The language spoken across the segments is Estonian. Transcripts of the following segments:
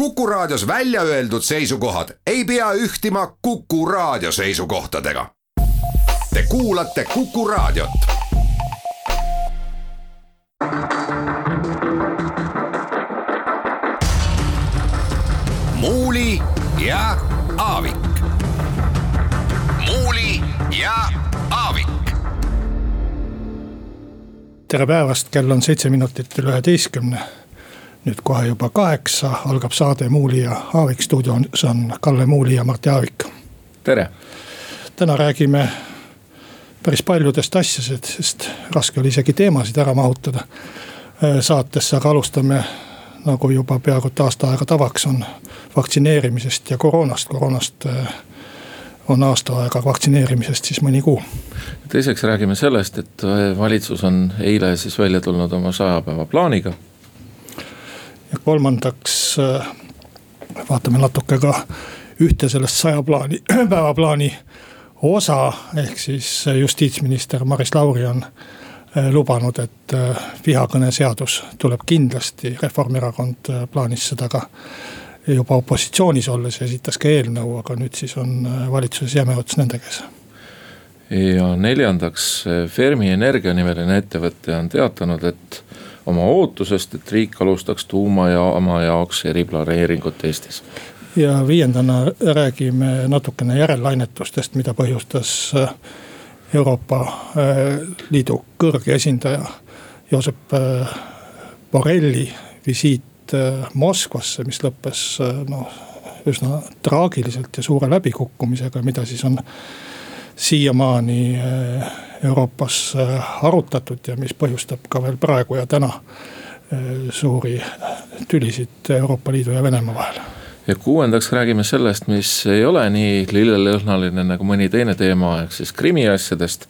Kuku Raadios välja öeldud seisukohad ei pea ühtima Kuku Raadio seisukohtadega. Te kuulate Kuku Raadiot. muuli ja Aavik. muuli ja Aavik tere päevast, kell on seitse minutit üle üheteistkümne. Nüüd kohe juba kaheksa algab saade Muuli ja Aavik, stuudios on Kalle Muuli ja Martti Aavik. tere. täna räägime päris paljudest asjadest, sest raske oli isegi teemasid ära mahutada äh, saatesse, aga alustame nagu juba peaaegu et aasta aega tavaks on vaktsineerimisest ja koroonast, koroonast äh, on aasta aega vaktsineerimisest siis mõni kuu. teiseks räägime sellest, et valitsus on eile siis välja tulnud oma saja päeva plaaniga. Ja kolmandaks äh, vaatame natuke ka ühte sellest saja plaani, päevaplaani osa, ehk siis justiitsminister Maris Lauri on äh, lubanud, et äh, vihakõneseadus tuleb kindlasti, Reformierakond plaanis seda ka juba opositsioonis olles esitas ka eelnõu, aga nüüd siis on äh, valitsuses jäme ots nende käes. ja neljandaks, Fermi Energia nimeline ettevõte on teatanud, et oma ootusest, et riik alustaks tuumajaama jaoks eriplaneeringut Eestis. ja viiendana räägime natukene järellainetustest, mida põhjustas äh, Euroopa äh, Liidu kõrge esindaja Josep Borrelli visiit Äh, Moskvasse, mis lõppes äh, noh, üsna traagiliselt ja suure läbikukkumisega, mida siis on siiamaani äh, Euroopas arutatud ja mis põhjustab ka veel praegu ja täna suuri tülisid Euroopa Liidu ja Venemaa vahel ja kuuendaks räägime sellest, mis ei ole nii lillelõhnaline nagu mõni teine teema, ehk siis krimiasjadest.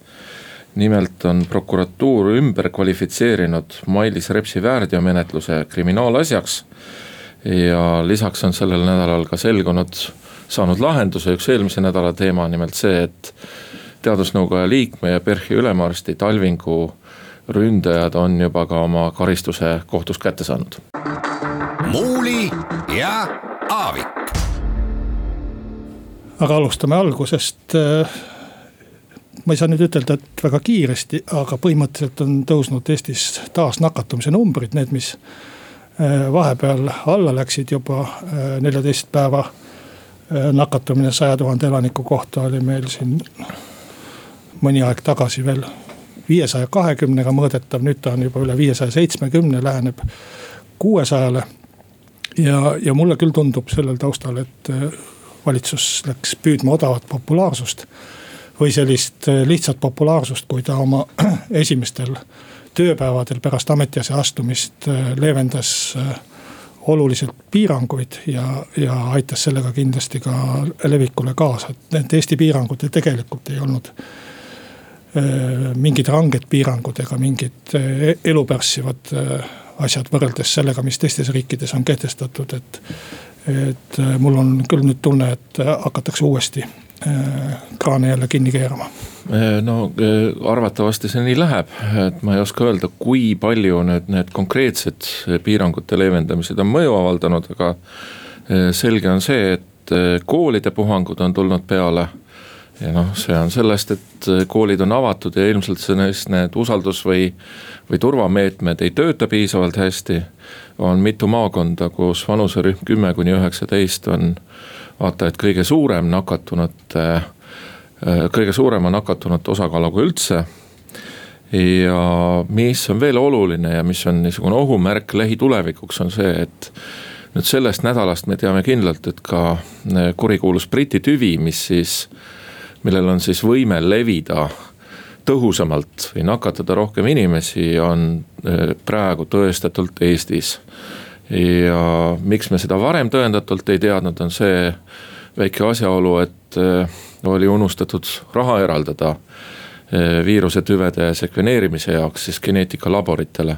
nimelt on prokuratuur ümber kvalifitseerinud Mailis Repsi väärteomenetluse kriminaalasjaks. ja lisaks on sellel nädalal ka selgunud, saanud lahenduse üks eelmise nädala teema, nimelt see, et teadusnõukoja liikme ja PERH-i ülemarsti Talvingu ründajad on juba ka oma karistuse kohtus kätte saanud. muuli ja Aavik. aga alustame algusest ma ei saa nüüd ütelda, et väga kiiresti, aga põhimõtteliselt on tõusnud Eestis taas nakatumise numbrid, need, mis äh, vahepeal alla läksid juba äh, neljateist päeva. Äh, nakatumine saja tuhande elaniku kohta oli meil siin mõni aeg tagasi veel viiesaja kahekümnega mõõdetav, nüüd ta on juba üle viiesaja seitsmekümne, läheneb kuuesajale. ja, ja mulle küll tundub sellel taustal, et valitsus läks püüdma odavat populaarsust või sellist äh, lihtsat populaarsust, kui ta oma esimestel tööpäevadel pärast ametiasse astumist äh, leevendas äh, oluliselt piiranguid ja, ja aitas sellega kindlasti ka levikule kaasa, et need Eesti piirangud ju tegelikult ei olnud mingid ranged piirangud ega mingid elu pärssivad asjad võrreldes sellega, mis teistes riikides on kehtestatud, et. et mul on küll nüüd tunne, et hakatakse uuesti Äh, kraane jälle kinni keerama? Äh, no äh, arvatavasti see nii läheb, et ma ei oska öelda, kui palju nüüd need konkreetsed piirangute leevendamised on mõju avaldanud, aga selge on see, et koolide puhangud on tulnud peale ja noh, see on sellest, et koolid on avatud ja ilmselt sellest need usaldus või, või turvameetmed ei tööta piisavalt hästi. on mitu maakonda, kus vanuserühm kümme kuni üheksateist on vaata, et kõige suurem nakatunute, äh, kõige suurema nakatunute osakaaluga üldse. ja mis on veel oluline ja mis on niisugune ohumärk lähitulevikuks, on see, et nüüd sellest nädalast me teame kindlalt, et ka äh, kurikuulus Briti tüvi, mis siis, millel on siis võime levida tõhusamalt või nakatada rohkem inimesi, on äh, praegu tõestatult Eestis ja miks me seda varem tõendatult ei teadnud, on see väike asjaolu, et äh, oli unustatud raha eraldada äh, viirusetüvede sekveneerimise jaoks siis geneetikalaboritele.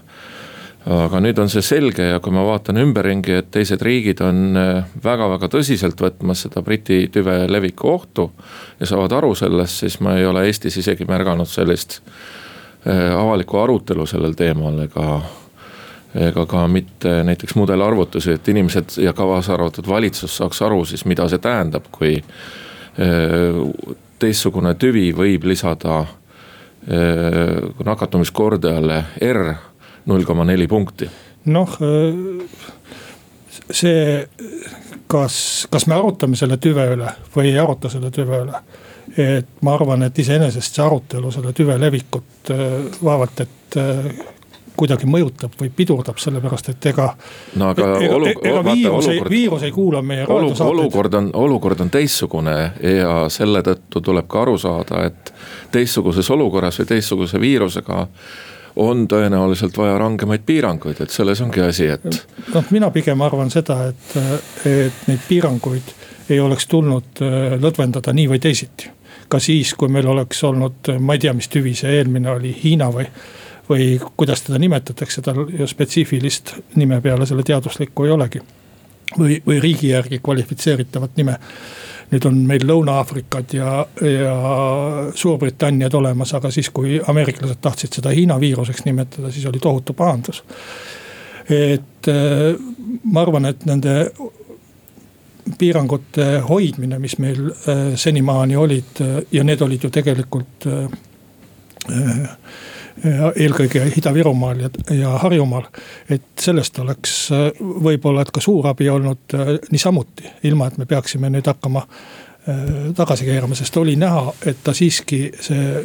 aga nüüd on see selge ja kui ma vaatan ümberringi, et teised riigid on väga-väga äh, tõsiselt võtmas seda Briti tüve leviku ohtu. ja saavad aru sellest, siis ma ei ole Eestis isegi märganud sellist avalikku arutelu sellel teemal ega ega ka mitte näiteks mudelarvutusi, et inimesed ja kaasa arvatud valitsus saaks aru siis, mida see tähendab, kui teistsugune tüvi võib lisada nakatumiskordajale R null koma neli punkti. noh, see, kas, kas me arutame selle tüve üle või ei aruta selle tüve üle. et ma arvan, et iseenesest see arutelu selle tüve levikut vaevalt, et kuidagi mõjutab või pidurdab, sellepärast et ega. no aga ega, olu, ega viirus ei, viirus ei kuula meie raadiosaateid. olukord on, olukord on teistsugune ja selle tõttu tuleb ka aru saada, et teistsuguses olukorras või teistsuguse viirusega on tõenäoliselt vaja rangemaid piiranguid, et selles ongi asi, et. noh, mina pigem arvan seda, et, et neid piiranguid ei oleks tulnud äh, lõdvendada nii või teisiti. ka siis, kui meil oleks olnud, ma ei tea, mis tüvi see eelmine oli, Hiina või või kuidas teda nimetatakse, tal ju spetsiifilist nime peale selle teaduslikku ei olegi. või, või riigi järgi kvalifitseeritavat nime. nüüd on meil Lõuna-Aafrikad ja, ja Suurbritanniad olemas, aga siis, kui ameeriklased tahtsid seda Hiina viiruseks nimetada, siis oli tohutu pahandus. et äh, ma arvan, et nende piirangute hoidmine, mis meil äh, senimaani olid ja need olid ju tegelikult äh, eelkõige Ida-Virumaal ja, ja Harjumaal. et sellest oleks äh, võib-olla, et ka suur abi olnud äh, niisamuti, ilma et me peaksime nüüd hakkama äh, tagasi keerama, sest oli näha, et ta siiski see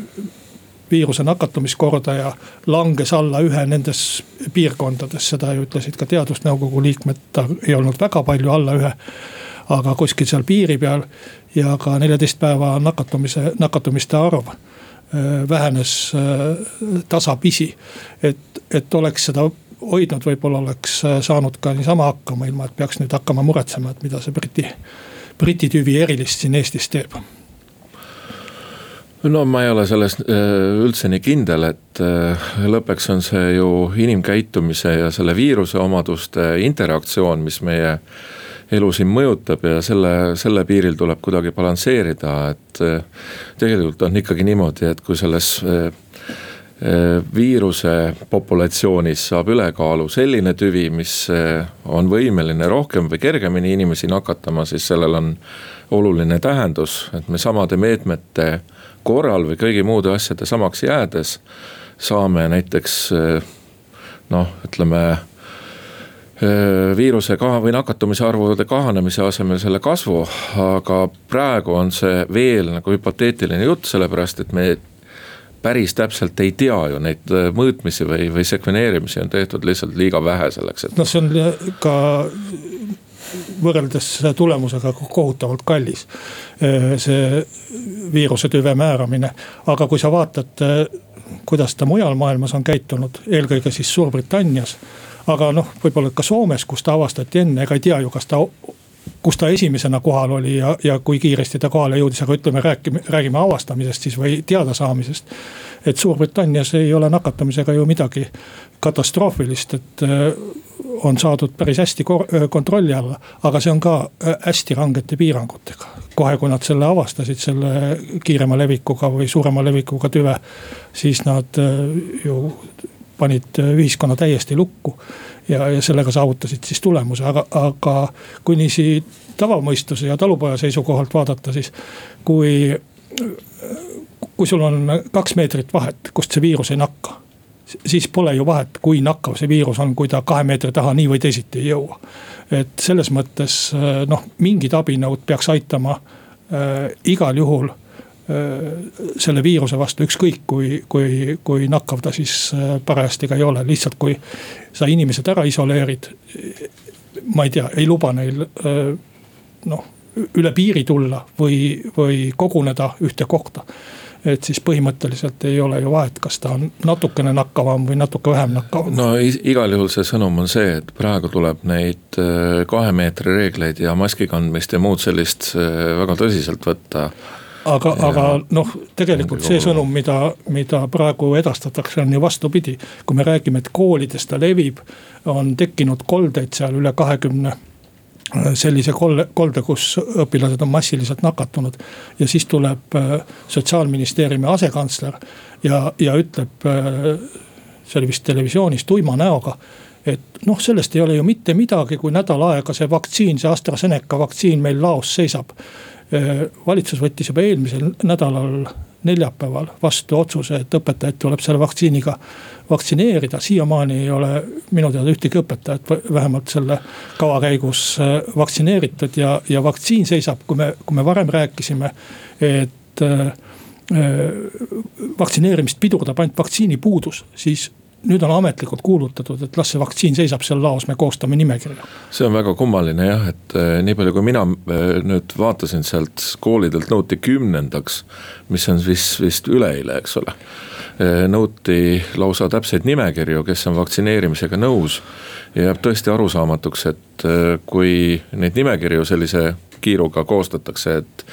viiruse nakatumiskordaja langes alla ühe nendes piirkondades, seda ju ütlesid ka teadusnõukogu liikmed, ta ei olnud väga palju alla ühe. aga kuskil seal piiri peal ja ka neljateist päeva nakatumise, nakatumiste arv vähenes äh, tasapisi. et, et oleks seda hoidnud, võib-olla oleks äh, saanud ka niisama hakkama, ilma et peaks nüüd hakkama muretsema, et mida see Briti, Briti tüvi erilist siin Eestis teeb no ma ei ole selles üldse nii kindel, et lõppeks on see ju inimkäitumise ja selle viiruse omaduste interaktsioon, mis meie elu siin mõjutab ja selle, selle piiril tuleb kuidagi balansseerida, et. Eh, tegelikult on ikkagi niimoodi, et kui selles eh, eh, viiruse populatsioonis saab ülekaalu selline tüvi, mis on võimeline rohkem või kergemini inimesi nakatama, siis sellel on oluline tähendus, et me samade meetmete korral või kõigi muude asjade samaks jäädes saame näiteks noh, ütleme viiruse kaha- või nakatumise arvude kahanemise asemel selle kasvu. aga praegu on see veel nagu hüpoteetiline jutt, sellepärast et me päris täpselt ei tea ju neid mõõtmisi või, või sekveneerimisi on tehtud lihtsalt liiga vähe selleks, et. noh, see on ka võrreldes tulemusega kohutavalt kallis. see viiruse tüve määramine, aga kui sa vaatad, kuidas ta mujal maailmas on käitunud, eelkõige siis Suurbritannias aga noh, võib-olla ka Soomes, kus ta avastati enne, ega ei tea ju, kas ta kus ta esimesena kohal oli ja, ja kui kiiresti ta kohale jõudis, aga ütleme, räägime, räägime avastamisest siis või teadasaamisest. et Suurbritannias ei ole nakatumisega ju midagi katastroofilist, et äh, on saadud päris hästi äh, kontrolli alla. aga see on ka äh, hästi rangete piirangutega. kohe, kui nad selle avastasid, selle kiirema levikuga või suurema levikuga tüve, siis nad ju panid ühiskonna täiesti lukku. ja, ja sellega saavutasid siis tulemuse, aga, aga kui niiviisi tavamõistuse ja talupoja seisukohalt vaadata, siis kui. kui sul on kaks meetrit vahet, kust see viirus ei nakka siis pole ju vahet, kui nakkav see viirus on, kui ta kahe meetri taha nii või teisiti ei jõua. et selles mõttes noh, mingid abinõud peaks aitama äh, igal juhul Äh, selle viiruse vastu, ükskõik kui, kui, kui nakkav ta siis äh, parajasti ka ei ole, lihtsalt kui sa inimesed ära isoleerid. ma ei tea, ei luba neil äh, noh, üle piiri tulla või, või koguneda ühte kohta et siis põhimõtteliselt ei ole ju vahet, kas ta on natukene nakkavam või natuke vähem nakkavam. no igal juhul see sõnum on see, et praegu tuleb neid kahe meetri reegleid ja maski kandmist ja muud sellist väga tõsiselt võtta aga, aga noh, tegelikult see sõnum, mida, mida praegu edastatakse, on ju vastupidi. kui me räägime, et koolides ta levib, on tekkinud koldeid seal üle kahekümne äh, sellise kolde, kolde, kus õpilased on massiliselt nakatunud. ja siis tuleb äh, sotsiaalministeeriumi asekantsler ja, ja ütleb, äh, see oli vist televisioonis tuima näoga et noh, sellest ei ole ju mitte midagi, kui nädal aega see vaktsiin, see AstraZeneca vaktsiin meil laos seisab. Valitsus võttis juba eelmisel nädalal neljapäeval vastu otsuse, et õpetajaid tuleb selle vaktsiiniga vaktsineerida. siiamaani ei ole minu teada ühtegi õpetajat vähemalt selle kava käigus vaktsineeritud ja, ja vaktsiin seisab, kui me, kui me varem rääkisime, et äh, vaktsineerimist pidurdab ainult vaktsiinipuudus, siis nüüd on ametlikult kuulutatud, et las see vaktsiin seisab seal laos, me koostame nimekirja. see on väga kummaline jah, et äh, nii palju, kui mina äh, nüüd vaatasin sealt koolidelt nõuti kümnendaks, mis on vist, vist üleeile, eks ole. Äh, nõuti lausa täpseid nimekirju, kes on vaktsineerimisega nõus. ja jääb tõesti arusaamatuks, et kui neid nimekirju sellise kiiruga koostatakse, et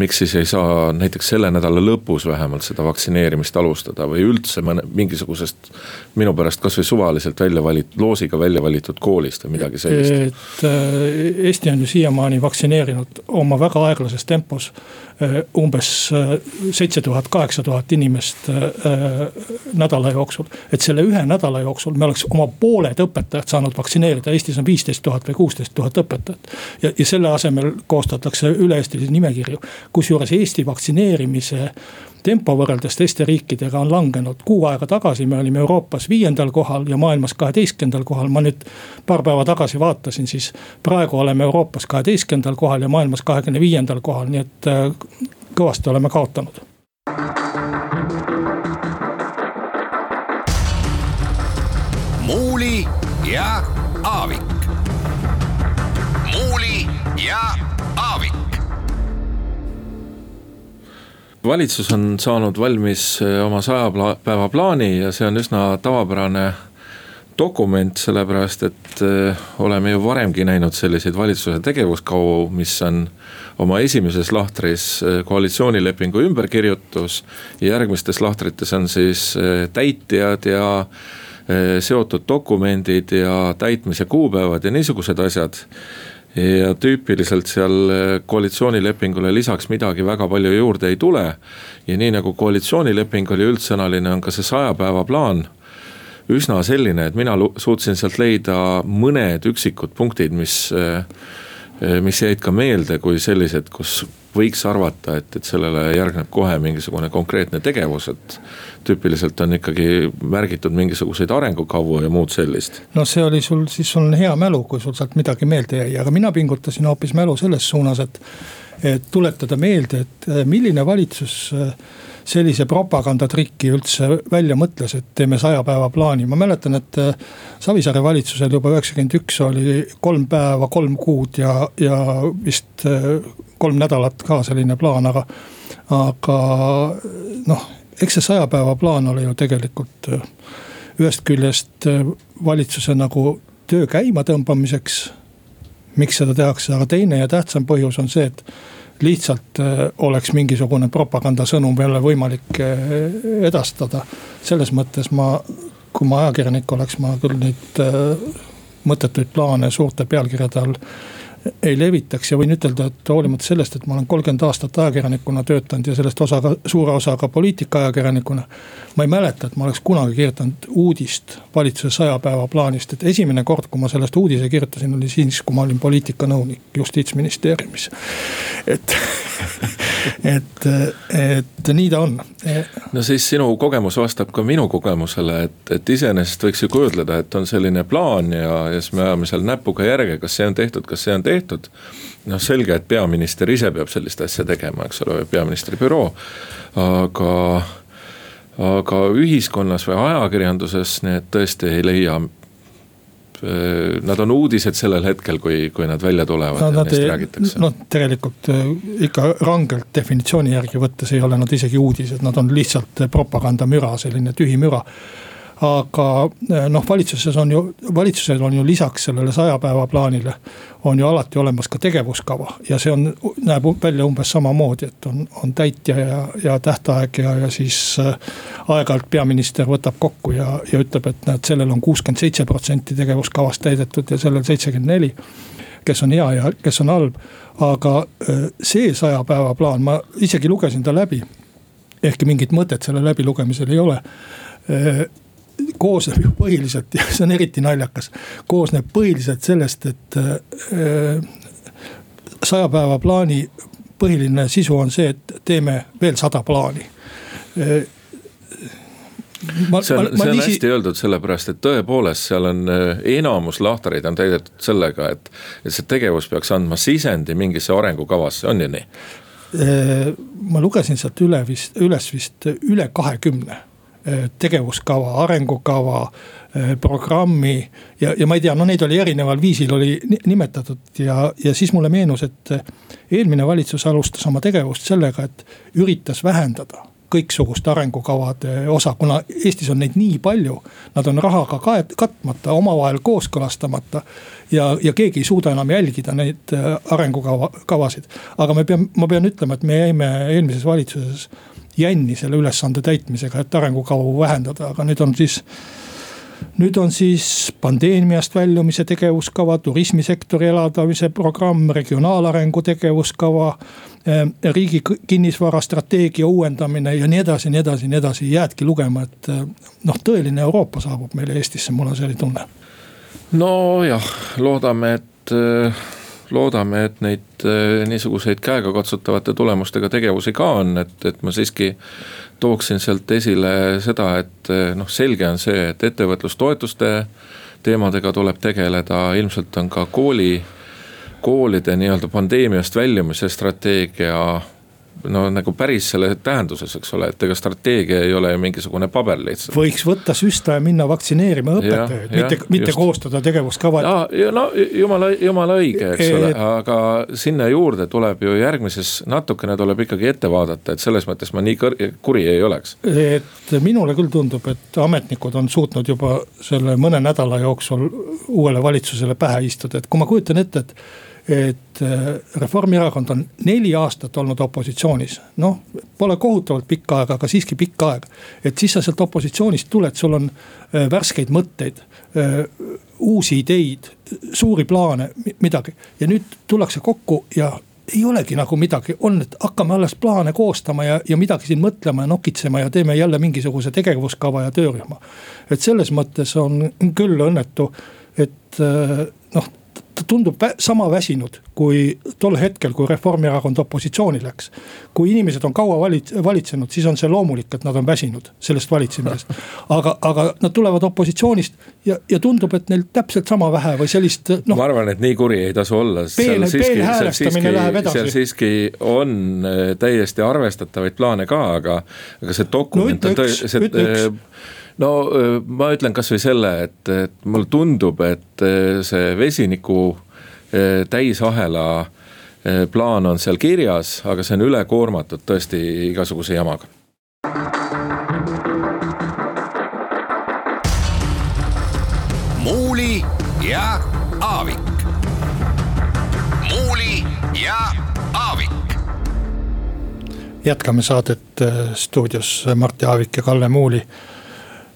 miks siis ei saa näiteks selle nädala lõpus vähemalt seda vaktsineerimist alustada või üldse mõne mingisugusest. minu pärast kasvõi suvaliselt välja valitud, loosiga välja valitud koolist või midagi sellist. et äh, Eesti on ju siiamaani vaktsineerinud oma väga aeglases tempos äh, umbes äh, seitse tuhat, kaheksa tuhat inimest nädala jooksul. et selle ühe nädala jooksul me oleks oma pooled õpetajad saanud vaktsineerida, Eestis on viisteist tuhat või kuusteist tuhat õpetajat. ja, ja selle asemel koostatakse üle-eestilisi nimekirju kusjuures Eesti vaktsineerimise tempo võrreldes teiste riikidega on langenud. kuu aega tagasi me olime Euroopas viiendal kohal ja maailmas kaheteistkümnendal kohal. ma nüüd paar päeva tagasi vaatasin, siis praegu oleme Euroopas kaheteistkümnendal kohal ja maailmas kahekümne viiendal kohal, nii et äh, kõvasti oleme kaotanud. Valitsus on saanud valmis eh, oma saja päeva plaani ja see on üsna tavapärane dokument, sellepärast et eh, oleme ju varemgi näinud selliseid valitsuse tegevuskavu, mis on oma esimeses lahtris eh, koalitsioonilepingu ümberkirjutus. järgmistes lahtrites on siis täitjad ja seotud dokumendid ja täitmise kuupäevad ja niisugused asjad ja tüüpiliselt seal eh, koalitsioonilepingule lisaks midagi väga palju juurde ei tule. ja nii nagu koalitsioonileping oli üldsõnaline, on ka see saja päeva plaan üsna selline, et mina suutsin sealt leida mõned üksikud punktid, mis, eh, mis jäid ka meelde kui sellised, kus võiks arvata, et, et sellele järgneb kohe mingisugune konkreetne tegevus, et. tüüpiliselt on ikkagi märgitud mingisuguseid arengukavu ja muud sellist. no see oli sul, siis sul on hea mälu, kui sul sealt midagi meelde jäi, aga mina pingutasin hoopis mälu selles suunas, et. et tuletada meelde, et äh, milline valitsus äh, sellise propagandatriki üldse välja mõtles, et teeme saja päeva plaani, ma mäletan, et äh, Savisaare valitsusel juba üheksakümmend üks oli kolm päeva, kolm kuud ja, ja vist kolm nädalat ka selline plaan, aga, aga noh, eks see saja päeva plaan oli ju tegelikult äh, ühest küljest äh, valitsuse nagu töö käima tõmbamiseks. miks seda tehakse, aga teine ja tähtsam põhjus on see, et lihtsalt äh, oleks mingisugune propagandasõnum jälle võimalik edastada. selles mõttes ma, kui ma ajakirjanik oleks, ma küll neid mõttetuid plaane suurte pealkirjade all ei levitaks ja võin ütelda, et hoolimata sellest, et ma olen kolmkümmend aastat ajakirjanikuna töötanud ja sellest osaga, suure osaga poliitikaajakirjanikuna. ma ei mäleta, et ma oleks kunagi kirjutanud uudist valitsuse saja päeva plaanist, et esimene kord, kui ma sellest uudise kirjutasin, oli siis, kui ma olin poliitikanõunik justiitsministeeriumis. et et, et nii ta on. no siis sinu kogemus vastab ka minu kogemusele, et, et iseenesest võiks ju kujutleda, et on selline plaan ja, ja siis me ajame seal näpuga järge, kas see on tehtud, kas see on tehtud. Noh, selge, et peaminister ise peab sellist asja tegema, eks ole, peaministri büroo, aga aga ühiskonnas või ajakirjanduses need tõesti ei leia Äh, nad on uudised sellel hetkel, kui, kui nad välja tulevad no, ja neist ei, räägitakse. noh, tegelikult äh, ikka rangelt definitsiooni järgi võttes ei ole nad isegi uudised, nad on lihtsalt propagandamüra, selline tühi müra aga eh, noh, valitsuses on ju, valitsusel on ju lisaks sellele saja päeva plaanile. on ju alati olemas ka tegevuskava ja see on, näeb välja umbes samamoodi, et on, on täitja ja, ja tähtaeg ja, ja siis äh, aeg-ajalt peaminister võtab kokku ja, ja ütleb, et näed, sellel on kuuskümmend seitse protsenti tegevuskavast täidetud ja sellel seitsekümmend neli kes on hea ja kes on halb. aga äh, see saja päeva plaan, ma isegi lugesin ta läbi. ehkki mingit mõtet selle läbilugemisel ei ole koosneb ju põhiliselt ja see on eriti naljakas, koosneb põhiliselt sellest, et saja päeva plaani põhiline sisu on see, et teeme veel sada plaani ma, see on, see on lisi... hästi öeldud, sellepärast et tõepoolest seal on äh, enamus lahtareid on täidetud sellega, et. et see tegevus peaks andma sisendi mingisse arengukavasse, on ju nii? Äh, ma lugesin sealt üle vist, üles vist üle kahekümne äh, tegevuskava, arengukava, programmi ja, ja ma ei tea, no neid oli erineval viisil oli nimetatud ja, ja siis mulle meenus, et eelmine valitsus alustas oma tegevust sellega, et üritas vähendada kõiksuguste arengukavade osa, kuna Eestis on neid nii palju. Nad on rahaga kaet-, katmata, omavahel kooskõlastamata. ja, ja keegi ei suuda enam jälgida neid äh, arengukava, kavasid. aga me peame, ma pean ütlema, et me jäime eelmises valitsuses jänni selle ülesande täitmisega, et arengukavavu vähendada, aga nüüd on siis nüüd on siis pandeemiast väljumise tegevuskava, turismisektori elavdamise programm, regionaalarengu tegevuskava. Eh, riigi kinnisvarastrateegia uuendamine ja nii edasi, nii edasi, nii edasi, jäädki lugema, et eh, noh, tõeline Euroopa saabub meile Eestisse, mul on selline tunne. nojah, loodame, et eh, loodame, et neid niisuguseid käegakatsutavate tulemustega tegevusi ka on, et, et ma siiski tooksin sealt esile seda, et noh, selge on see, et ettevõtlustoetuste teemadega tuleb tegeleda, ilmselt on ka kooli, koolide nii-öelda pandeemiast väljumise strateegia no nagu päris selle tähenduses, eks ole, et ega strateegia ei ole ju mingisugune paber lihtsalt. võiks võtta süsta ja minna vaktsineerima õpetajaid, mitte, mitte just. koostada tegevuskava. ja no jumala, jumala õige, eks et... ole, aga sinna juurde tuleb ju järgmises, natukene tuleb ikkagi ette vaadata, et selles mõttes ma nii kõr-, kuri ei oleks. et minule küll tundub, et ametnikud on suutnud juba selle mõne nädala jooksul uuele valitsusele pähe istuda, et kui ma kujutan ette, et et äh, Reformierakond on neli aastat olnud opositsioonis, noh, pole kohutavalt pikka aega, aga siiski pikka aega. et siis sa sealt opositsioonist tuled, sul on äh, värskeid mõtteid, äh, uusi ideid, suuri plaane, midagi. ja nüüd tullakse kokku ja ei olegi nagu midagi, on, et hakkame alles plaane koostama ja, ja midagi siin mõtlema ja nokitsema ja teeme jälle mingisuguse tegevuskava ja töörühma. et selles mõttes on küll õnnetu, et noh ta tundub sama väsinud kui tol hetkel, kui Reformierakond opositsiooni läks. kui inimesed on kaua valit-, valitsenud, siis on see loomulik, et nad on väsinud sellest valitsemisest. aga, aga nad tulevad opositsioonist ja, ja tundub, et neil täpselt sama vähe või sellist noh. ma arvan, et nii kuri ei tasu olla. peen, peenhäälestamine läheb edasi. seal siiski on äh, täiesti arvestatavaid plaane ka, aga, aga see dokument no, on tõesti no ma ütlen kasvõi selle, et, et mulle tundub, et see vesiniku täisahela plaan on seal kirjas, aga see on üle koormatud tõesti igasuguse jamaga. muuli ja Aavik. muuli ja Aavik. jätkame saadet stuudios Martti Aavik ja Kalle Muuli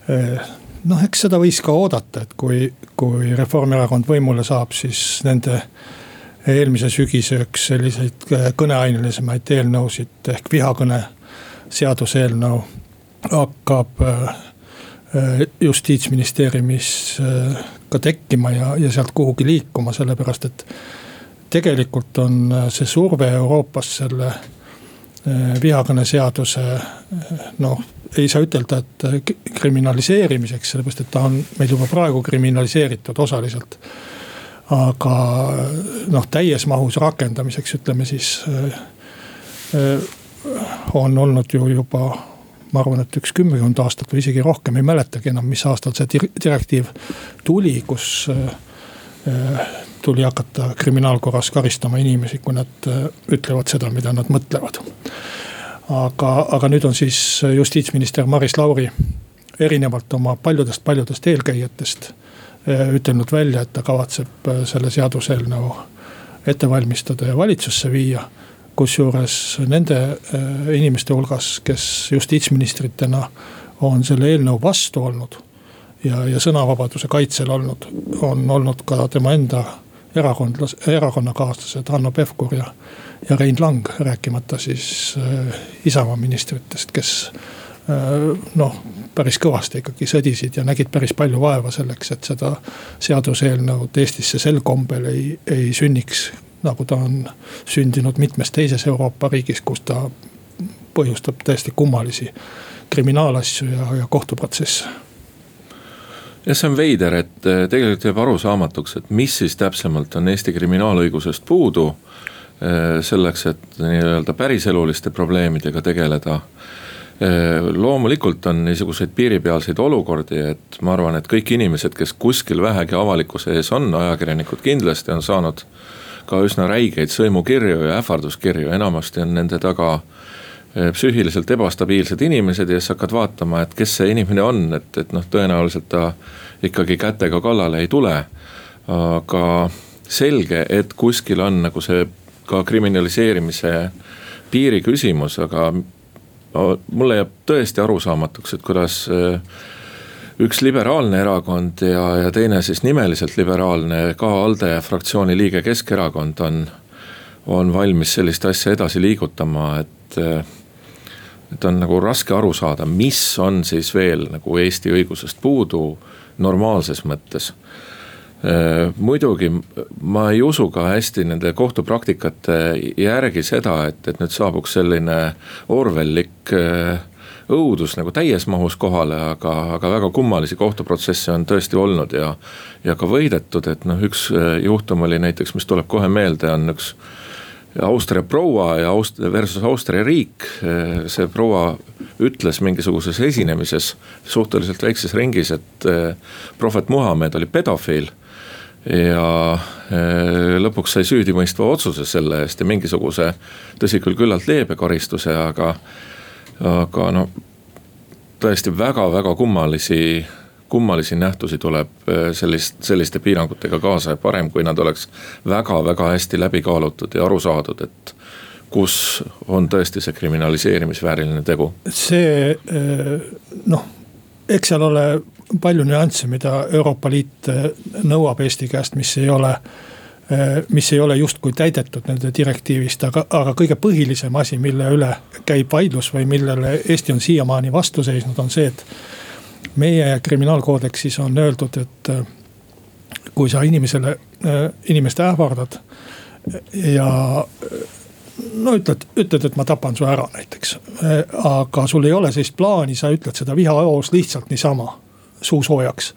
noh, eks seda võis ka oodata, et kui, kui Reformierakond võimule saab, siis nende eelmise sügise üks selliseid eh, kõneainelisemaid eelnõusid ehk vihakõne seaduseelnõu hakkab eh, justiitsministeeriumis ka tekkima ja, ja sealt kuhugi liikuma, sellepärast et tegelikult on see surve Euroopas selle vihakõneseaduse noh ei saa ütelda, et äh, kriminaliseerimiseks, sellepärast et ta on meil juba praegu kriminaliseeritud osaliselt. aga noh, täies mahus rakendamiseks ütleme siis äh, äh, on olnud ju juba ma arvan, et üks kümmekond aastat või isegi rohkem, ei mäletagi enam, mis aastal see direktiiv tuli, kus tuli hakata kriminaalkorras karistama inimesi, kui nad ütlevad seda, mida nad mõtlevad aga, aga nüüd on siis justiitsminister Maris Lauri erinevalt oma paljudest-paljudest eelkäijatest eh, ütelnud välja, et ta kavatseb eh, selle seaduseelnõu ette valmistada ja valitsusse viia. kusjuures nende inimeste hulgas, kes justiitsministritena on selle eelnõu vastu olnud ja, ja sõnavabaduse kaitsel olnud, on olnud ka tema enda erakondlas-, erakonnakaaslased Hanno Pevkur ja ja Rein Lang, rääkimata siis äh, Isamaa ministritest, kes noh, päris kõvasti ikkagi sõdisid ja nägid päris palju vaeva selleks, et seda seaduseelnõud Eestisse sel kombel ei, ei sünniks. nagu ta on sündinud mitmes teises Euroopa riigis, kus ta põhjustab täiesti kummalisi kriminaalasju ja, ja kohtuprotsesse jah, see on veider, et eh, tegelikult jääb arusaamatuks, et mis siis täpsemalt on Eesti kriminaalõigusest puudu. Eh, selleks, et nii-öelda päriseluliste probleemidega tegeleda. Eh, loomulikult on niisuguseid piiripealseid olukordi, et ma arvan, et kõik inimesed, kes kuskil vähegi avalikkuse ees on, ajakirjanikud kindlasti on saanud ka üsna räigeid sõimukirju ja ähvarduskirju, enamasti on nende taga psüühiliselt ebastabiilsed inimesed ja siis hakkad vaatama, et kes see inimene on, et, et noh, tõenäoliselt ta ikkagi kätega kallale ei tule. aga selge, et kuskil on nagu see ka kriminaliseerimise piiri küsimus, aga mulle jääb tõesti arusaamatuks, et kuidas eh, üks liberaalne erakond ja, ja teine siis nimeliselt liberaalne, ka ALDE fraktsiooni liige Keskerakond on, on valmis sellist asja edasi liigutama, et eh, et on nagu raske aru saada, mis on siis veel nagu Eesti õigusest puudu normaalses mõttes äh, muidugi ma ei usu ka hästi nende kohtupraktikate järgi seda, et, et nüüd saabuks selline Orwellik äh, õudus nagu täies mahus kohale, aga, aga väga kummalisi kohtuprotsesse on tõesti olnud ja. ja ka võidetud, et noh, üks äh, juhtum oli näiteks, mis tuleb kohe meelde, on üks Austria proua ja Aust- versus Austria riik. see proua ütles mingisuguses esinemises suhteliselt väikses ringis, et eh, prohvet Muhamed oli pedofiil. ja eh, lõpuks sai süüdimõistva otsuse selle eest ja mingisuguse, tõsi küll, küllalt leebe karistuse, aga, aga no tõesti väga-väga kummalisi kummalisi nähtusi tuleb äh, sellist, selliste piirangutega kaasa ja parem, kui nad oleks väga-väga hästi läbi kaalutud ja aru saadud, et kus on tõesti see kriminaliseerimisvääriline tegu? see äh, noh, eks seal ole palju nüansse, mida Euroopa Liit äh, nõuab Eesti käest, mis ei ole mis ei ole justkui täidetud nende direktiivist, aga, aga kõige põhilisem asi, mille üle käib vaidlus või millele Eesti on siiamaani vastu seisnud, on see, et meie kriminaalkoodeksis on öeldud, et äh, kui sa inimesele, äh, inimest ähvardad ja no ütled, ütled, et ma tapan su ära näiteks. aga sul ei ole sellist plaani, sa ütled seda vihahoos lihtsalt niisama suusoojaks.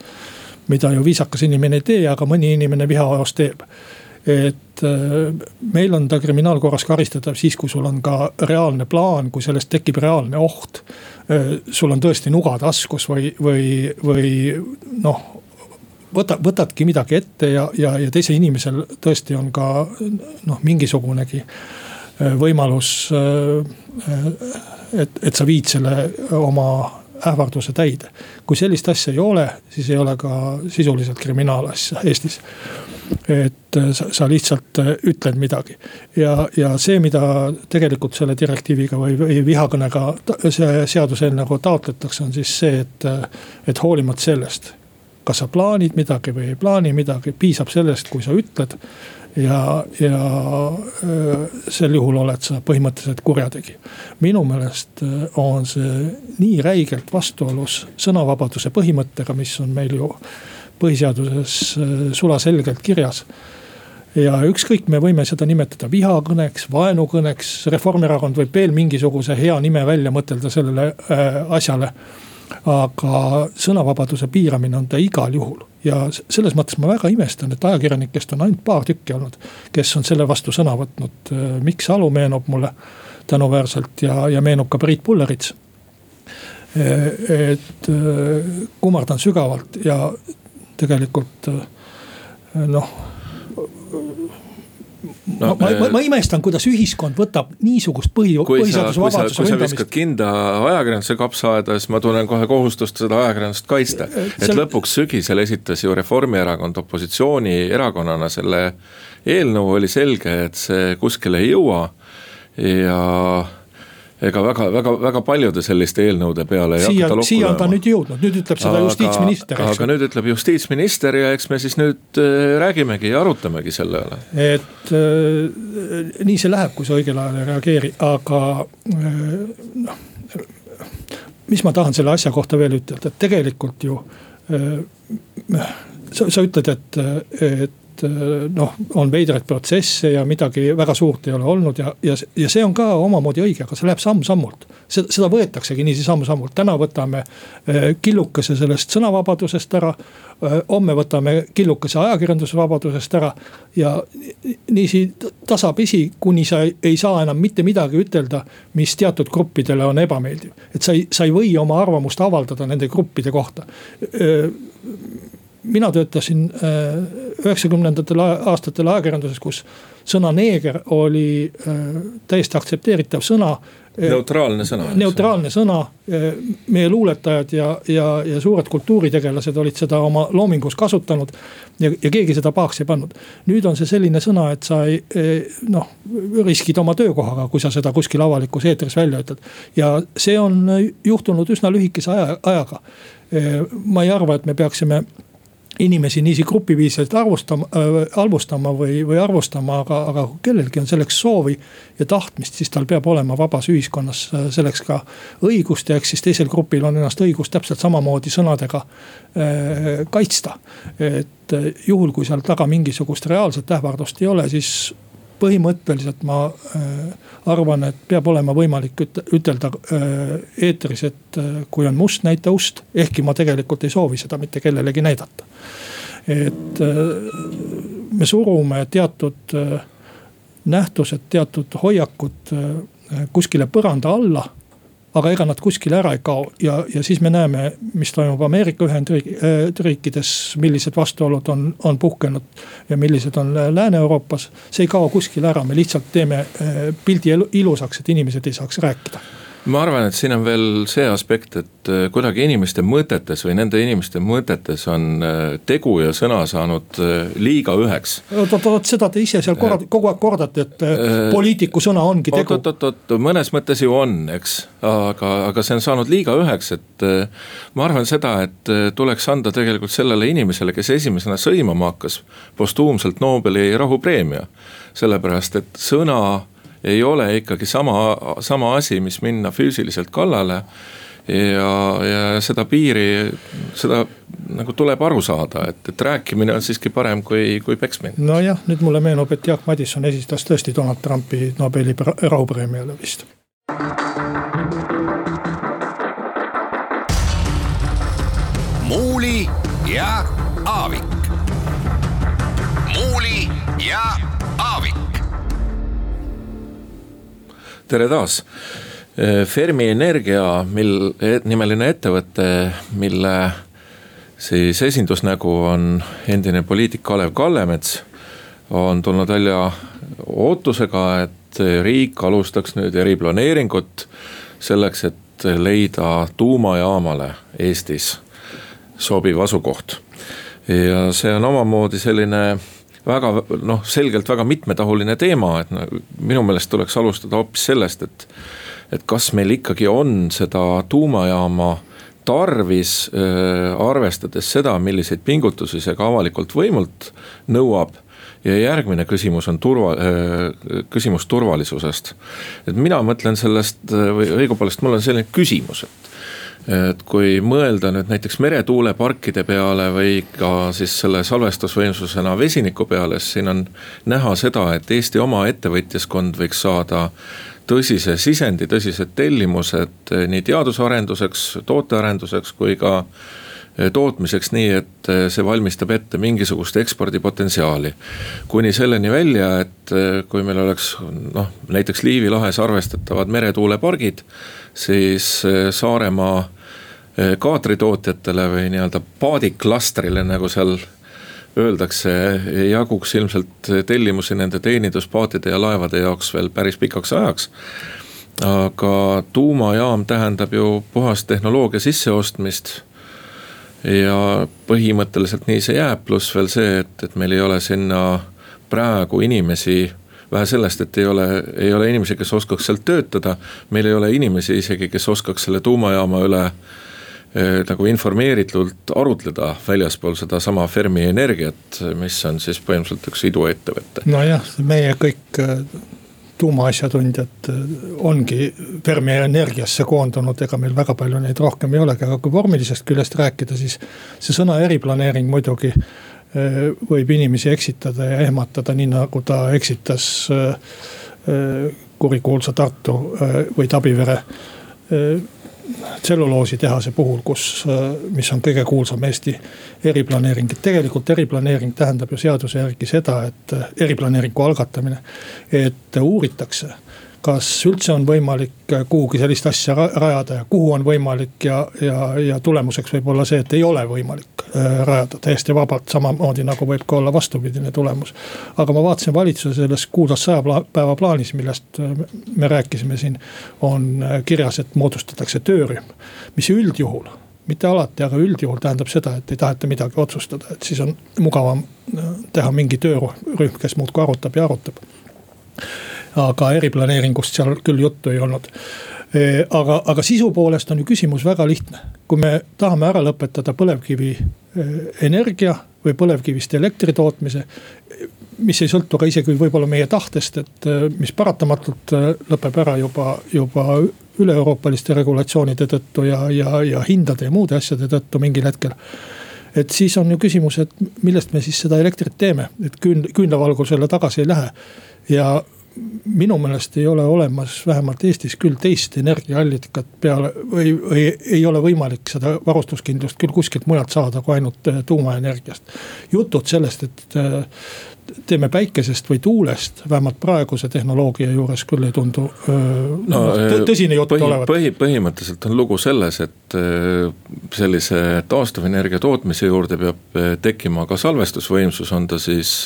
mida ju viisakas inimene ei tee, aga mõni inimene vihahoos teeb. et äh, meil on ta kriminaalkorras karistatav siis, kui sul on ka reaalne plaan, kui sellest tekib reaalne oht Äh, sul on tõesti nuga taskus või, või, või noh võta, võtadki midagi ette ja, ja, ja teisel inimesel tõesti on ka noh, mingisugunegi äh, võimalus. Äh, et, et sa viid selle oma ähvarduse täide. kui sellist asja ei ole, siis ei ole ka sisuliselt kriminaalasja Eestis et äh, sa, sa lihtsalt äh, ütled midagi. ja, ja see, mida tegelikult selle direktiiviga või, või vihakõnega see seaduseelnõuga taotletakse, on siis see, et, äh, et hoolimata sellest. kas sa plaanid midagi või ei plaani midagi, piisab sellest, kui sa ütled. ja, ja sel juhul oled sa põhimõtteliselt kurjategija. minu meelest on see nii räigelt vastuolus sõnavabaduse põhimõttega, mis on meil ju põhiseaduses äh, sulaselgelt kirjas ja ükskõik, me võime seda nimetada vihakõneks, vaenukõneks, Reformierakond võib veel mingisuguse hea nime välja mõtelda sellele äh, asjale. aga sõnavabaduse piiramine on ta igal juhul ja selles mõttes ma väga imestan, et ajakirjanikest on ainult paar tükki olnud, kes on selle vastu sõna võtnud. Äh, Mikk Salu meenub mulle tänuväärselt ja, ja meenub ka Priit Pullerits et kummardan sügavalt ja tegelikult noh no, ma, ma, ma imestan, kuidas ühiskond võtab niisugust põhi, põhiseaduse vabaduse ründamist. kui sa viskad kinda ajakirjanduse kapsaaeda, siis ma tunnen kohe kohustust seda ajakirjandust kaitsta. et Seal... lõpuks sügisel esitas ju Reformierakond opositsioonierakonnana selle eelnõu, oli selge, et see kuskile ei jõua ja ega väga, väga, väga paljude selliste eelnõude peale ei siia, hakata lokku siia on ta nüüd jõudnud, nüüd ütleb seda aga, justiitsminister. aga nüüd ütleb justiitsminister ja eks me siis nüüd äh, räägimegi ja arutamegi selle üle. et äh, nii see läheb, kui sa õigel ajal ei reageeri, aga äh, noh mis ma tahan selle asja kohta veel ütelda, et tegelikult ju sa, sa ütled, et, et noh, on veidraid protsesse ja midagi väga suurt ei ole olnud ja, ja, ja see on ka omamoodi õige, aga see läheb samm-sammult. seda, seda võetaksegi niiviisi samm-sammult, täna võtame killukese sellest sõnavabadusest ära. homme võtame killukese ajakirjandusvabadusest ära ja niiviisi tasapisi, kuni sa ei saa enam mitte midagi ütelda, mis teatud gruppidele on ebameeldiv. et sa ei, sa ei või oma arvamust avaldada nende gruppide kohta mina töötasin äh, üheksakümnendatel aastatel ajakirjanduses, kus sõna neeger oli äh, täiesti aktsepteeritav sõna. Äh, neutraalne sõna. neutraalne sõna, meie luuletajad ja, ja, ja suured kultuuritegelased olid seda oma loomingus kasutanud. ja, ja keegi seda pahaks ei pannud. nüüd on see selline sõna, et sa ei noh, riskid oma töökohaga, kui sa seda kuskil avalikus eetris välja ütled. ja see on juhtunud üsna lühikese aja, ajaga. ma ei arva, et me peaksime inimesi niiviisi grupiviisiliselt arvustama äh,, halvustama või, või arvustama, aga, aga kui kellelgi on selleks soovi ja tahtmist, siis tal peab olema vabas ühiskonnas äh, selleks ka õigust ja eks siis teisel grupil on ennast õigus täpselt samamoodi sõnadega äh, kaitsta. et äh, juhul, kui seal taga mingisugust reaalset ähvardust ei ole, siis põhimõtteliselt ma äh, arvan, et peab olema võimalik ütelda äh, eetris, et äh, kui on must, näita ust. ehkki ma tegelikult ei soovi seda mitte kellelegi näidata. et me surume teatud nähtused, teatud hoiakud kuskile põranda alla aga ega nad kuskile ära ei kao ja, ja siis me näeme, mis toimub Ameerika Ühendriikides, millised vastuolud on, on puhkenud. ja millised on Lääne-Euroopas, see ei kao kuskile ära, me lihtsalt teeme eh, pildi ilusaks, et inimesed ei saaks rääkida ma arvan, et siin on veel see aspekt, et äh, kuidagi inimeste mõtetes või nende inimeste mõtetes on äh, tegu ja sõna saanud äh, liiga üheks. oot, oot, oot, seda te ise seal korrad, kogu aeg kordate, et poliitiku sõna ongi tegu. oot, oot, oot, mõnes mõttes ju on, eks, aga, aga see on saanud liiga üheks, et ma arvan seda, et tuleks anda tegelikult sellele inimesele, kes esimesena sõimama hakkas, postuumselt Nobeli rahupreemia. sellepärast, et sõna ei ole ikkagi sama, sama asi, mis minna füüsiliselt kallale ja, ja seda piiri, seda nagu tuleb aru saada, et, et rääkimine on siiski parem kui, kui peksmine. nojah, nüüd mulle meenub, et Jaak Madison esitas tõesti Donald Trumpi Nobeli rahupreemiale vist. Tere taas. Eh, Fermi Energia, mil, e-, nimeline ettevõte, mille siis esindusnägu on endine poliitik Kalev Kallemets. on tulnud välja ootusega, et riik alustaks nüüd eriplaneeringut selleks, et leida tuumajaamale Eestis sobiv asukoht. ja see on omamoodi selline väga noh, selgelt väga mitmetahuline teema, et no, minu meelest tuleks alustada hoopis sellest, et. et kas meil ikkagi on seda tuumajaama tarvis äh,, arvestades seda, milliseid pingutusi see ka avalikult võimult nõuab ja järgmine küsimus on turva, äh, küsimus turvalisusest. et mina mõtlen sellest või õigupoolest mul on selline küsimus, et et kui mõelda nüüd näiteks meretuuleparkide peale või ka siis selle salvestusvõimsusena vesiniku peale, siis siin on näha seda, et Eesti oma ettevõtjaskond võiks saada tõsise sisendi, tõsised tellimused nii teadusarenduseks, tootearenduseks kui ka eh, tootmiseks nii, et eh, see valmistab ette mingisugust ekspordipotentsiaali. kuni selleni välja, et eh, kui meil oleks noh, näiteks Liivi lahes arvestatavad meretuulepargid, siis Saaremaa Eh, kaatritootjatele või nii-öelda paadiklastrile, nagu seal öeldakse, jaguks ilmselt tellimusi nende teeninduspaatide ja laevade jaoks veel päris pikaks ajaks. aga tuumajaam tähendab ju puhast tehnoloogia sisseostmist. ja põhimõtteliselt nii see jääb, pluss veel see, et, et meil ei ole sinna praegu inimesi vähe sellest, et ei ole, ei ole inimesi, kes oskaks seal töötada. meil ei ole inimesi isegi, kes oskaks selle tuumajaama üle Äh, nagu informeeritult arutleda väljaspool sedasama Fermi Energiat, mis on siis põhimõtteliselt üks iduettevõte. nojah, meie kõik äh, tuumaasjatundjad äh, ongi Fermi energiasse koondunud, ega meil väga palju neid rohkem ei olegi, aga kui vormilisest küljest rääkida, siis see sõna eriplaneering muidugi võib inimesi eksitada ja ehmatada, nii nagu ta eksitas kurikuulsa Tartu või Tabivere tselluloositehase puhul, kus, mis on kõige kuulsam Eesti eriplaneering. tegelikult eriplaneering tähendab ju seaduse järgi seda, et eriplaneeringu algatamine, et uuritakse kas üldse on võimalik kuhugi sellist asja rajada ja kuhu on võimalik ja, ja, ja tulemuseks võib olla see, et ei ole võimalik äh, rajada täiesti vabalt, samamoodi nagu võib ka olla vastupidine tulemus. aga ma vaatasin valitsuse selles kuulsas saja päeva plaanis, millest äh, me rääkisime siin, on äh, kirjas, et moodustatakse töörühm, mis üldjuhul mitte alati, aga üldjuhul tähendab seda, et ei taheta midagi otsustada, et siis on mugavam teha mingi töörühm, kes muudkui arutab ja arutab aga eriplaneeringust seal küll juttu ei olnud aga, aga sisu poolest on ju küsimus väga lihtne. kui me tahame ära lõpetada põlevkivi e, energia või põlevkivist elektri tootmise. mis ei sõltu ka isegi võib-olla meie tahtest, et mis paratamatult lõpeb ära juba, juba üle-euroopaliste regulatsioonide tõttu ja, ja, ja hindade ja muude asjade tõttu mingil hetkel et siis on ju küsimus, et millest me siis seda elektrit teeme, et küün-, küünlavalgusele tagasi ei lähe. ja minu meelest ei ole olemas, vähemalt Eestis küll teist energiaallikat peale või, või ei ole võimalik seda varustuskindlust küll kuskilt mujalt saada kui ainult äh, tuumaenergiast. jutud sellest, et äh, teeme päikesest või tuulest, vähemalt praeguse tehnoloogia juures küll ei tundu äh, no, tõsine jutt põhi, olevat. põhi, põhimõtteliselt on lugu selles, et sellise taastuvenergia tootmise juurde peab tekkima ka salvestusvõimsus, on ta siis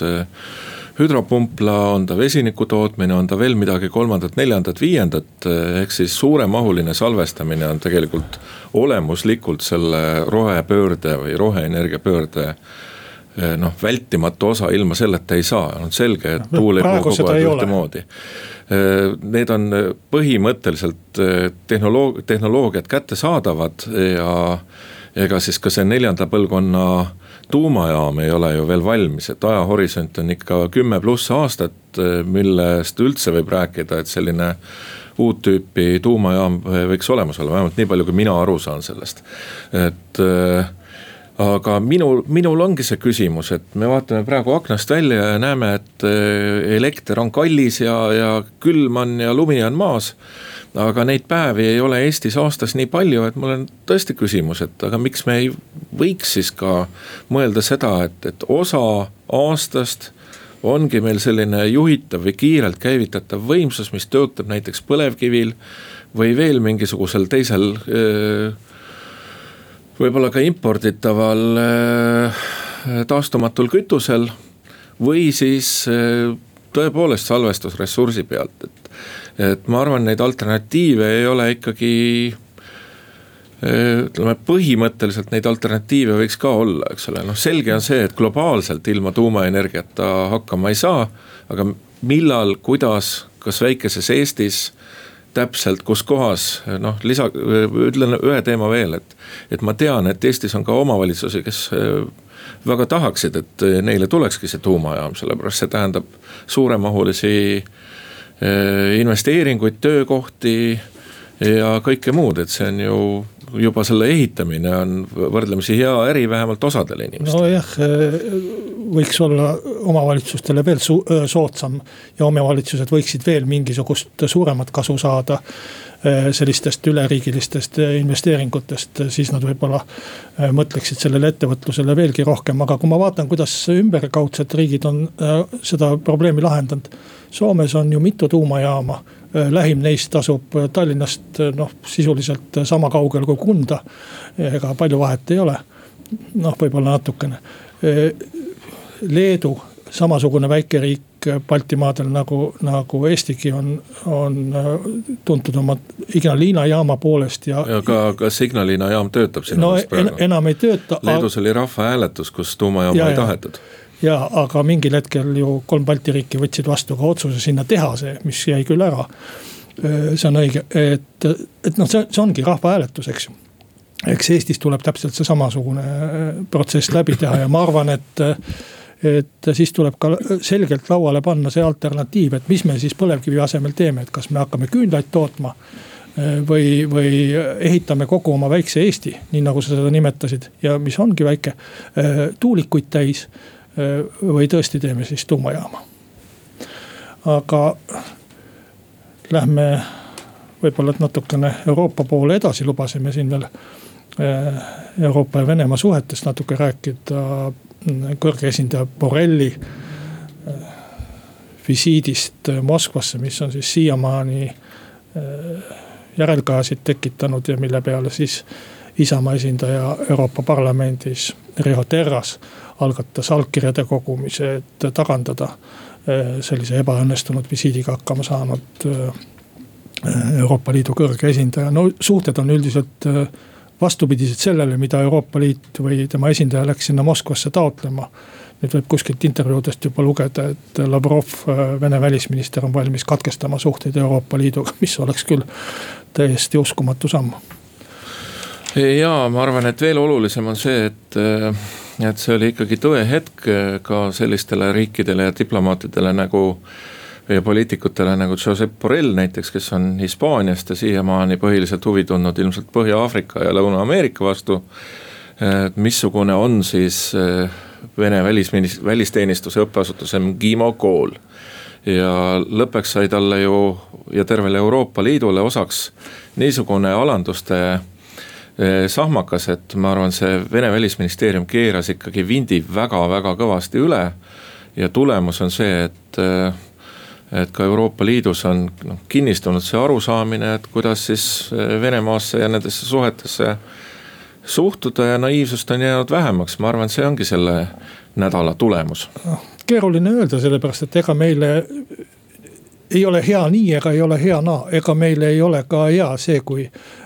hüdropumpla, on ta vesiniku tootmine, on ta veel midagi kolmandat, neljandat, viiendat. ehk siis suuremahuline salvestamine on tegelikult olemuslikult selle rohepöörde või roheenergia pöörde eh, noh, vältimatu osa, ilma selleta ei saa, on selge, et tuul ei puhu kogu aeg ühtemoodi. Eh, need on põhimõtteliselt eh, tehnoloog-, tehnoloogiad kättesaadavad ja ega siis ka see neljanda põlvkonna tuumajaam ei ole ju veel valmis, et ajahorisont on ikka kümme pluss aastat, millest üldse võib rääkida, et selline uut tüüpi tuumajaam võiks olemas olla, vähemalt nii palju, kui mina aru saan sellest, et äh, aga minul, minul ongi see küsimus, et me vaatame praegu aknast välja ja näeme, et äh, elekter on kallis ja, ja külm on ja lumi on maas aga neid päevi ei ole Eestis aastas nii palju, et mul on tõesti küsimus, et aga miks me ei võiks siis ka mõelda seda, et, et osa aastast ongi meil selline juhitav või kiirelt käivitatav võimsus, mis töötab näiteks põlevkivil või veel mingisugusel teisel võib-olla ka imporditaval taastumatul kütusel või siis tõepoolest salvestusressursi pealt, et et ma arvan, neid alternatiive ei ole ikkagi ütleme põhimõtteliselt neid alternatiive võiks ka olla, eks ole, noh selge on see, et globaalselt ilma tuumaenergiata hakkama ei saa. aga millal, kuidas, kas väikeses Eestis täpselt, kus kohas, noh lisa, ütlen ühe teema veel, et. et ma tean, et Eestis on ka omavalitsusi, kes väga tahaksid, et neile tulekski see tuumajaam, sellepärast see tähendab suuremahulisi investeeringuid, töökohti ja kõike muud, et see on ju juba selle ehitamine on võrdlemisi hea äri, vähemalt osadele inimestele. nojah, äh, võiks olla omavalitsustele veel äh, soodsam ja omavalitsused võiksid veel mingisugust suuremat kasu saada sellistest üleriigilistest investeeringutest, siis nad võib-olla mõtleksid sellele ettevõtlusele veelgi rohkem, aga kui ma vaatan, kuidas ümberkaudsed riigid on seda probleemi lahendanud Soomes on ju mitu tuumajaama, äh, lähim neist asub äh, Tallinnast äh, noh, sisuliselt sama kaugel kui Kunda. ega palju vahet ei ole, noh, võib-olla natukene. Leedu, samasugune väikeriik Baltimaadel nagu, nagu Eestigi on, on tuntud oma Ignalina jaama poolest ja. ka, kas Ignalina jaam töötab sinu no, meelest praegu en,? enam ei tööta. Leedus aga... oli rahvahääletus, kus tuumajaama ja, ei tahetud ja aga mingil hetkel ju kolm Balti riiki võtsid vastu ka otsuse sinna tehase, mis jäi küll ära. see on õige, et, et noh, see, see ongi rahvahääletus, eks ju. eks Eestis tuleb täpselt see samasugune protsess läbi teha ja ma arvan, et et siis tuleb ka selgelt lauale panna see alternatiiv, et mis me siis põlevkivi asemel teeme, et kas me hakkame küünlaid tootma või, või ehitame kogu oma väikse Eesti, nii nagu sa seda nimetasid ja mis ongi väike, tuulikuid täis. Või tõesti teeme siis tuumajaama. aga lähme võib-olla natukene Euroopa poole edasi, lubasime siin veel Euroopa ja Venemaa suhetest natuke rääkida. kõrge esindaja Borrelli visiidist Moskvasse, mis on siis siiamaani järelkajasid tekitanud ja mille peale siis Isamaa esindaja Euroopa Parlamendis, Riho Terras algatas allkirjade kogumise, et tagandada eh, sellise ebaõnnestunud visiidiga hakkama saanud eh, Euroopa Liidu kõrge esindaja, no suhted on üldiselt eh, vastupidised sellele, mida Euroopa Liit või tema esindaja läks sinna Moskvasse taotlema nüüd võib kuskilt intervjuudest juba lugeda, et Lavrov, Vene välisminister on valmis katkestama suhteid Euroopa Liiduga, mis oleks küll täiesti uskumatu samm. ja ma arvan, et veel olulisem on see, et, et see oli ikkagi tõehetk ka sellistele riikidele ja diplomaatidele nagu ja poliitikutele nagu Josep Borrell näiteks, kes on Hispaaniast ja siiamaani põhiliselt huvi tundnud ilmselt Põhja-Aafrika ja Lõuna-Ameerika vastu. missugune on siis Vene välisminis-, välisteenistuse õppeasutuse MGIMO kool. ja lõppeks sai talle ju ja tervele Euroopa Liidule osaks niisugune alanduste eh, sahmakas, et ma arvan, see Vene välisministeerium keeras ikkagi vindi väga-väga kõvasti üle. ja tulemus on see, et, eh, et ka Euroopa Liidus on noh kinnistunud see arusaamine, et kuidas siis eh, Venemaasse ja nendesse suhetesse suhtuda ja naiivsust on jäänud vähemaks, ma arvan, see ongi selle nädala tulemus. keeruline öelda, sellepärast et ega meile ei ole hea nii ega ei ole hea naa, ega meile ei ole ka hea see, kui äh,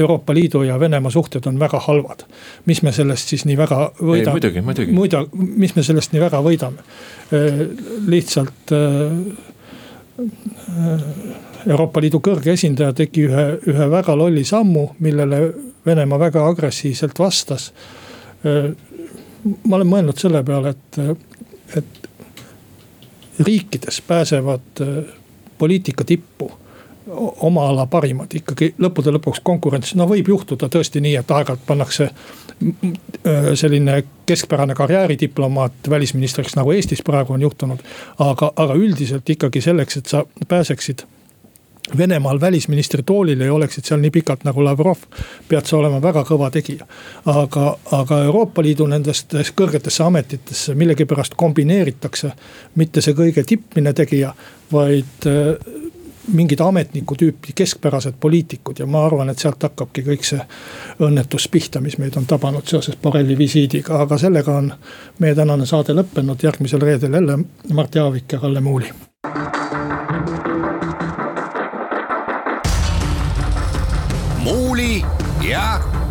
Euroopa Liidu ja Venemaa suhted on väga halvad. mis me sellest siis nii väga võidame? muidugi, muidugi. muida, mis me sellest nii väga võidame? Äh, lihtsalt äh, Euroopa Liidu kõrge esindaja tegi ühe, ühe väga lolli sammu, millele Venemaa väga agressiivselt vastas. ma olen mõelnud selle peale, et, et riikides pääsevad poliitika tippu oma ala parimad ikkagi lõppude lõpuks konkurents, no võib juhtuda tõesti nii, et aeg-ajalt pannakse selline keskpärane karjääridiplomaat välisministriks, nagu Eestis praegu on juhtunud. aga, aga üldiselt ikkagi selleks, et sa pääseksid Venemaal välisministri toolil ja oleksid seal nii pikalt nagu Lavrov, pead sa olema väga kõva tegija. aga, aga Euroopa Liidu nendest kõrgetesse ametitesse millegipärast kombineeritakse mitte see kõige tippmine tegija, vaid äh, mingid ametniku tüüpi keskpärased poliitikud ja ma arvan, et sealt hakkabki kõik see õnnetus pihta, mis meid on tabanud seoses Borrelli visiidiga, aga sellega on meie tänane saade lõppenud, järgmisel reedel jälle Mart Jaavik ja Kalle Muuli. Muuli ja